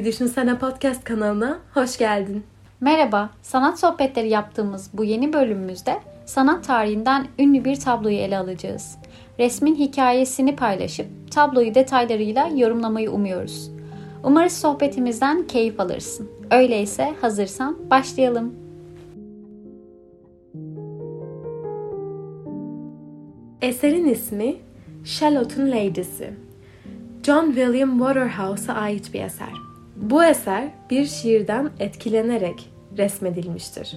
Bir Düşünsene Podcast kanalına hoş geldin. Merhaba, sanat sohbetleri yaptığımız bu yeni bölümümüzde sanat tarihinden ünlü bir tabloyu ele alacağız. Resmin hikayesini paylaşıp tabloyu detaylarıyla yorumlamayı umuyoruz. Umarız sohbetimizden keyif alırsın. Öyleyse hazırsan başlayalım. Eserin ismi Charlotte'un Lady'si. John William Waterhouse'a ait bir eser. Bu eser bir şiirden etkilenerek resmedilmiştir.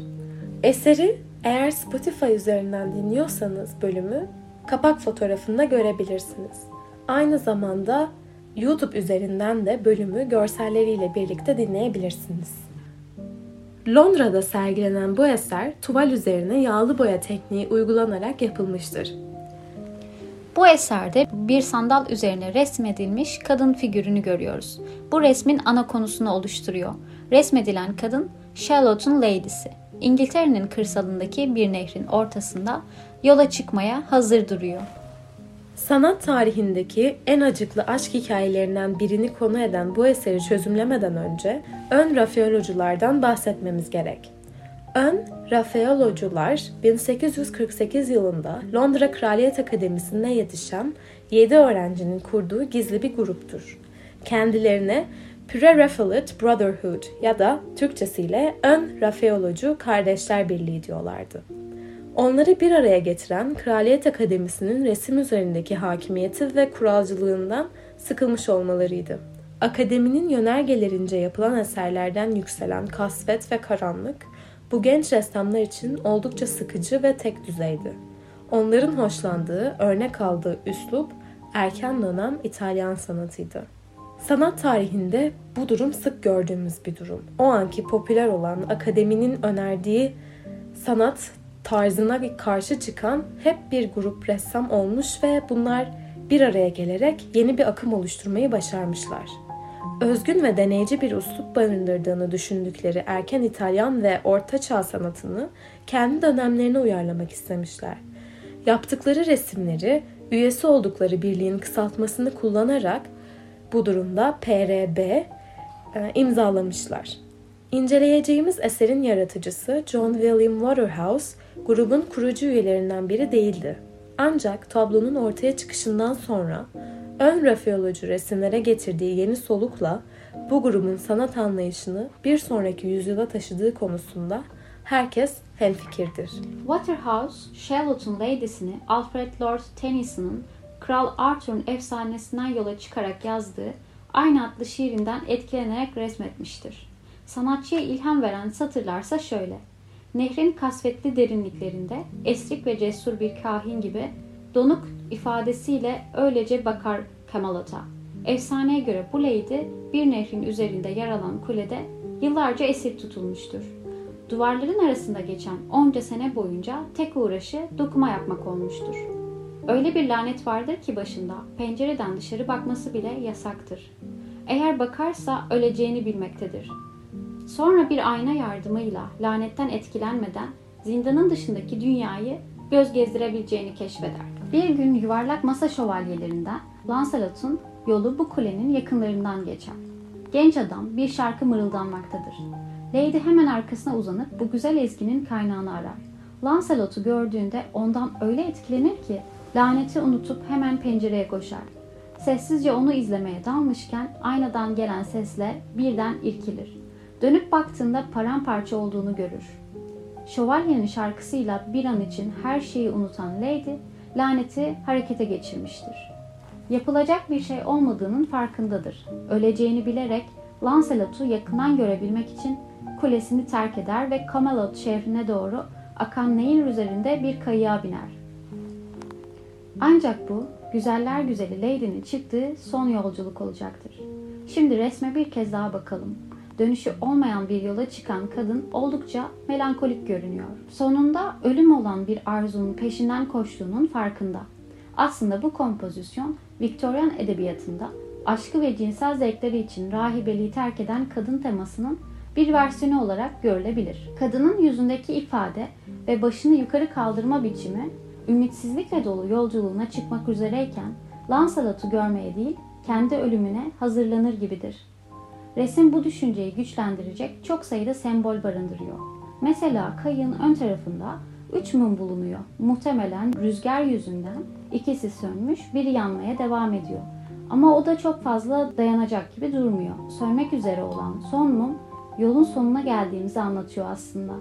Eseri eğer Spotify üzerinden dinliyorsanız bölümü kapak fotoğrafında görebilirsiniz. Aynı zamanda YouTube üzerinden de bölümü görselleriyle birlikte dinleyebilirsiniz. Londra'da sergilenen bu eser tuval üzerine yağlı boya tekniği uygulanarak yapılmıştır. Bu eserde bir sandal üzerine resmedilmiş kadın figürünü görüyoruz. Bu resmin ana konusunu oluşturuyor. Resmedilen kadın Charlotte'un Lady'si. İngiltere'nin kırsalındaki bir nehrin ortasında yola çıkmaya hazır duruyor. Sanat tarihindeki en acıklı aşk hikayelerinden birini konu eden bu eseri çözümlemeden önce ön Rafaeloculardan bahsetmemiz gerek. Ön Rafaelocular 1848 yılında Londra Kraliyet Akademisi'nde yetişen 7 öğrencinin kurduğu gizli bir gruptur. Kendilerine Pre-Raphaelite Brotherhood ya da Türkçesiyle Ön Rafaelocu Kardeşler Birliği diyorlardı. Onları bir araya getiren Kraliyet Akademisi'nin resim üzerindeki hakimiyeti ve kuralcılığından sıkılmış olmalarıydı. Akademinin yönergelerince yapılan eserlerden yükselen kasvet ve karanlık, bu genç ressamlar için oldukça sıkıcı ve tek düzeydi. Onların hoşlandığı, örnek aldığı üslup erken dönem İtalyan sanatıydı. Sanat tarihinde bu durum sık gördüğümüz bir durum. O anki popüler olan akademinin önerdiği sanat tarzına karşı çıkan hep bir grup ressam olmuş ve bunlar bir araya gelerek yeni bir akım oluşturmayı başarmışlar. Özgün ve deneyici bir uslup barındırdığını düşündükleri erken İtalyan ve Orta Çağ sanatını kendi dönemlerine uyarlamak istemişler. Yaptıkları resimleri üyesi oldukları birliğin kısaltmasını kullanarak bu durumda PRB e, imzalamışlar. İnceleyeceğimiz eserin yaratıcısı John William Waterhouse, grubun kurucu üyelerinden biri değildi. Ancak tablonun ortaya çıkışından sonra ön Rafaelocu resimlere getirdiği yeni solukla bu grubun sanat anlayışını bir sonraki yüzyıla taşıdığı konusunda herkes hemfikirdir. Waterhouse, Charlotte'un Lady'sini Alfred Lord Tennyson'ın Kral Arthur'un efsanesinden yola çıkarak yazdığı aynı adlı şiirinden etkilenerek resmetmiştir. Sanatçıya ilham veren satırlarsa şöyle. Nehrin kasvetli derinliklerinde esrik ve cesur bir kahin gibi donuk ifadesiyle öylece bakar Camelot'a. Efsaneye göre bu lady bir nehrin üzerinde yer alan kulede yıllarca esir tutulmuştur. Duvarların arasında geçen onca sene boyunca tek uğraşı dokuma yapmak olmuştur. Öyle bir lanet vardır ki başında pencereden dışarı bakması bile yasaktır. Eğer bakarsa öleceğini bilmektedir. Sonra bir ayna yardımıyla lanetten etkilenmeden zindanın dışındaki dünyayı göz gezdirebileceğini keşfeder. Bir gün yuvarlak masa şövalyelerinden Lancelot'un yolu bu kulenin yakınlarından geçer. Genç adam bir şarkı mırıldanmaktadır. Lady hemen arkasına uzanıp bu güzel ezginin kaynağını arar. Lancelot'u gördüğünde ondan öyle etkilenir ki laneti unutup hemen pencereye koşar. Sessizce onu izlemeye dalmışken aynadan gelen sesle birden irkilir. Dönüp baktığında paramparça olduğunu görür. Şövalyenin şarkısıyla bir an için her şeyi unutan Lady, laneti harekete geçirmiştir. Yapılacak bir şey olmadığının farkındadır. Öleceğini bilerek Lancelot'u yakından görebilmek için kulesini terk eder ve Camelot şehrine doğru akan nehir üzerinde bir kayığa biner. Ancak bu güzeller güzeli Lady'nin çıktığı son yolculuk olacaktır. Şimdi resme bir kez daha bakalım. Dönüşü olmayan bir yola çıkan kadın oldukça melankolik görünüyor. Sonunda ölüm olan bir arzunun peşinden koştuğunun farkında. Aslında bu kompozisyon Victorian edebiyatında aşkı ve cinsel zevkleri için rahibeliği terk eden kadın temasının bir versiyonu olarak görülebilir. Kadının yüzündeki ifade ve başını yukarı kaldırma biçimi ümitsizlikle dolu yolculuğuna çıkmak üzereyken Lancelot'u görmeye değil, kendi ölümüne hazırlanır gibidir. Resim bu düşünceyi güçlendirecek çok sayıda sembol barındırıyor. Mesela kayığın ön tarafında 3 mum bulunuyor. Muhtemelen rüzgar yüzünden ikisi sönmüş, biri yanmaya devam ediyor. Ama o da çok fazla dayanacak gibi durmuyor. Sönmek üzere olan son mum yolun sonuna geldiğimizi anlatıyor aslında.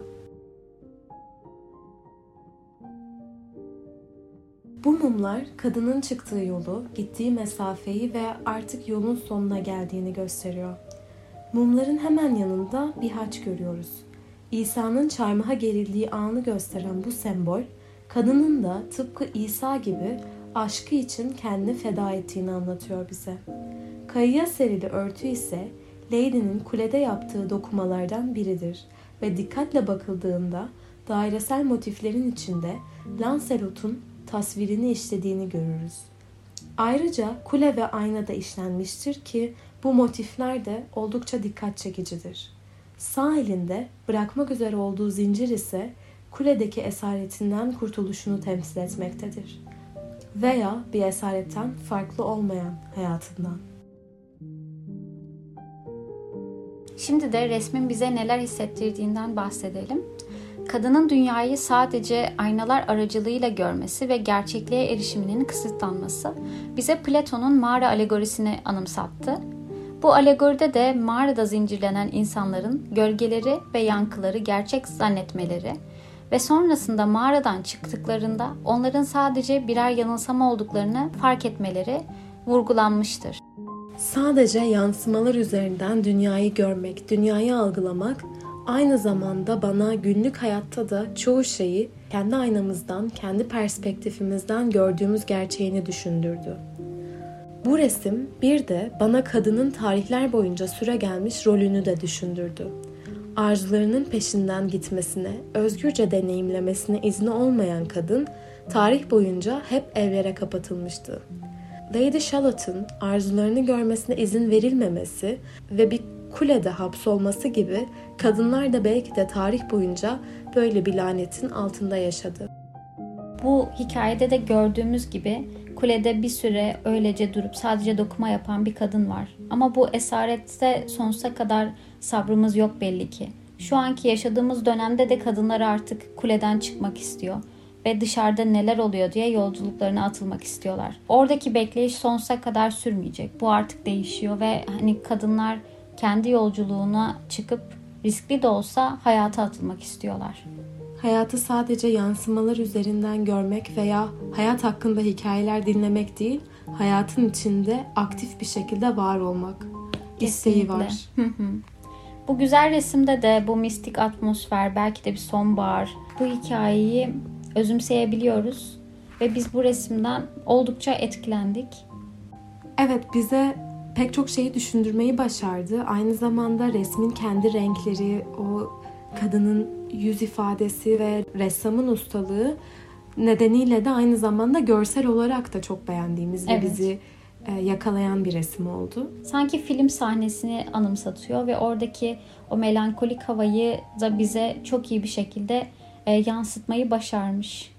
Bu mumlar kadının çıktığı yolu, gittiği mesafeyi ve artık yolun sonuna geldiğini gösteriyor. Mumların hemen yanında bir haç görüyoruz. İsa'nın çarmıha gerildiği anı gösteren bu sembol, kadının da tıpkı İsa gibi aşkı için kendini feda ettiğini anlatıyor bize. Kayıya serili örtü ise Lady'nin kulede yaptığı dokumalardan biridir ve dikkatle bakıldığında dairesel motiflerin içinde Lancelot'un tasvirini işlediğini görürüz. Ayrıca kule ve ayna da işlenmiştir ki bu motifler de oldukça dikkat çekicidir. Sağ elinde bırakmak üzere olduğu zincir ise kuledeki esaretinden kurtuluşunu temsil etmektedir. Veya bir esaretten farklı olmayan hayatından. Şimdi de resmin bize neler hissettirdiğinden bahsedelim. Kadının dünyayı sadece aynalar aracılığıyla görmesi ve gerçekliğe erişiminin kısıtlanması bize Platon'un mağara alegorisini anımsattı. Bu alegoride de mağarada zincirlenen insanların gölgeleri ve yankıları gerçek zannetmeleri ve sonrasında mağaradan çıktıklarında onların sadece birer yanılsama olduklarını fark etmeleri vurgulanmıştır. Sadece yansımalar üzerinden dünyayı görmek, dünyayı algılamak aynı zamanda bana günlük hayatta da çoğu şeyi kendi aynamızdan, kendi perspektifimizden gördüğümüz gerçeğini düşündürdü. Bu resim bir de bana kadının tarihler boyunca süre gelmiş rolünü de düşündürdü. Arzularının peşinden gitmesine, özgürce deneyimlemesine izni olmayan kadın tarih boyunca hep evlere kapatılmıştı. Lady Charlotte'ın arzularını görmesine izin verilmemesi ve bir kulede hapsolması gibi kadınlar da belki de tarih boyunca böyle bir lanetin altında yaşadı. Bu hikayede de gördüğümüz gibi kulede bir süre öylece durup sadece dokuma yapan bir kadın var. Ama bu esarette sonsuza kadar sabrımız yok belli ki. Şu anki yaşadığımız dönemde de kadınlar artık kuleden çıkmak istiyor ve dışarıda neler oluyor diye yolculuklarına atılmak istiyorlar. Oradaki bekleyiş sonsuza kadar sürmeyecek. Bu artık değişiyor ve hani kadınlar kendi yolculuğuna çıkıp riskli de olsa hayata atılmak istiyorlar. Hayatı sadece yansımalar üzerinden görmek veya hayat hakkında hikayeler dinlemek değil, hayatın içinde aktif bir şekilde var olmak isteği var. bu güzel resimde de bu mistik atmosfer, belki de bir sonbahar, bu hikayeyi özümseyebiliyoruz ve biz bu resimden oldukça etkilendik. Evet bize pek çok şeyi düşündürmeyi başardı. Aynı zamanda resmin kendi renkleri, o kadının yüz ifadesi ve ressamın ustalığı nedeniyle de aynı zamanda görsel olarak da çok beğendiğimiz evet. ve bizi e, yakalayan bir resim oldu. Sanki film sahnesini anımsatıyor ve oradaki o melankolik havayı da bize çok iyi bir şekilde e, yansıtmayı başarmış.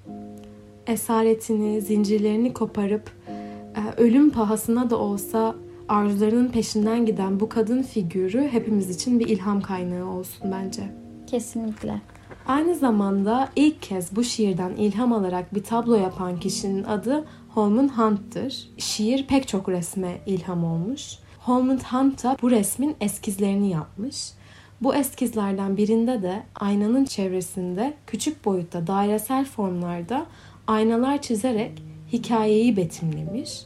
Esaretini, zincirlerini koparıp e, ölüm pahasına da olsa arzularının peşinden giden bu kadın figürü hepimiz için bir ilham kaynağı olsun bence. Kesinlikle. Aynı zamanda ilk kez bu şiirden ilham alarak bir tablo yapan kişinin adı Holman Hunt'tır. Şiir pek çok resme ilham olmuş. Holman Hunt da bu resmin eskizlerini yapmış. Bu eskizlerden birinde de aynanın çevresinde küçük boyutta dairesel formlarda aynalar çizerek hikayeyi betimlemiş.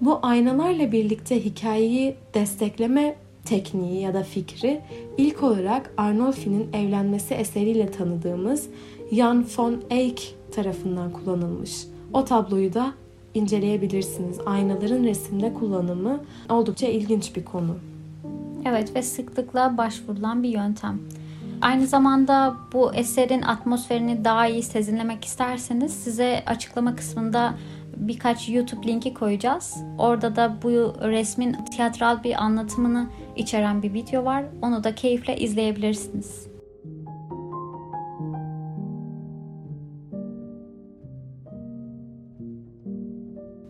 Bu aynalarla birlikte hikayeyi destekleme tekniği ya da fikri ilk olarak Arnolfi'nin evlenmesi eseriyle tanıdığımız Jan von Eyck tarafından kullanılmış. O tabloyu da inceleyebilirsiniz. Aynaların resimde kullanımı oldukça ilginç bir konu. Evet ve sıklıkla başvurulan bir yöntem. Aynı zamanda bu eserin atmosferini daha iyi sezinlemek isterseniz size açıklama kısmında birkaç YouTube linki koyacağız. Orada da bu resmin tiyatral bir anlatımını içeren bir video var. Onu da keyifle izleyebilirsiniz.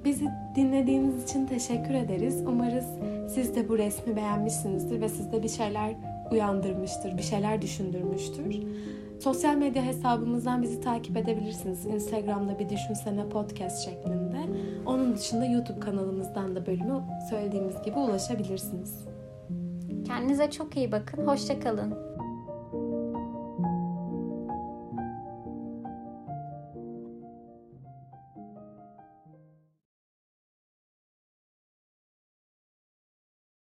Bizi dinlediğiniz için teşekkür ederiz. Umarız siz de bu resmi beğenmişsinizdir ve sizde bir şeyler uyandırmıştır, bir şeyler düşündürmüştür. Sosyal medya hesabımızdan bizi takip edebilirsiniz. Instagram'da bir düşünsene podcast şeklinde. Onun dışında YouTube kanalımızdan da bölümü söylediğimiz gibi ulaşabilirsiniz. Kendinize çok iyi bakın. Hoşçakalın.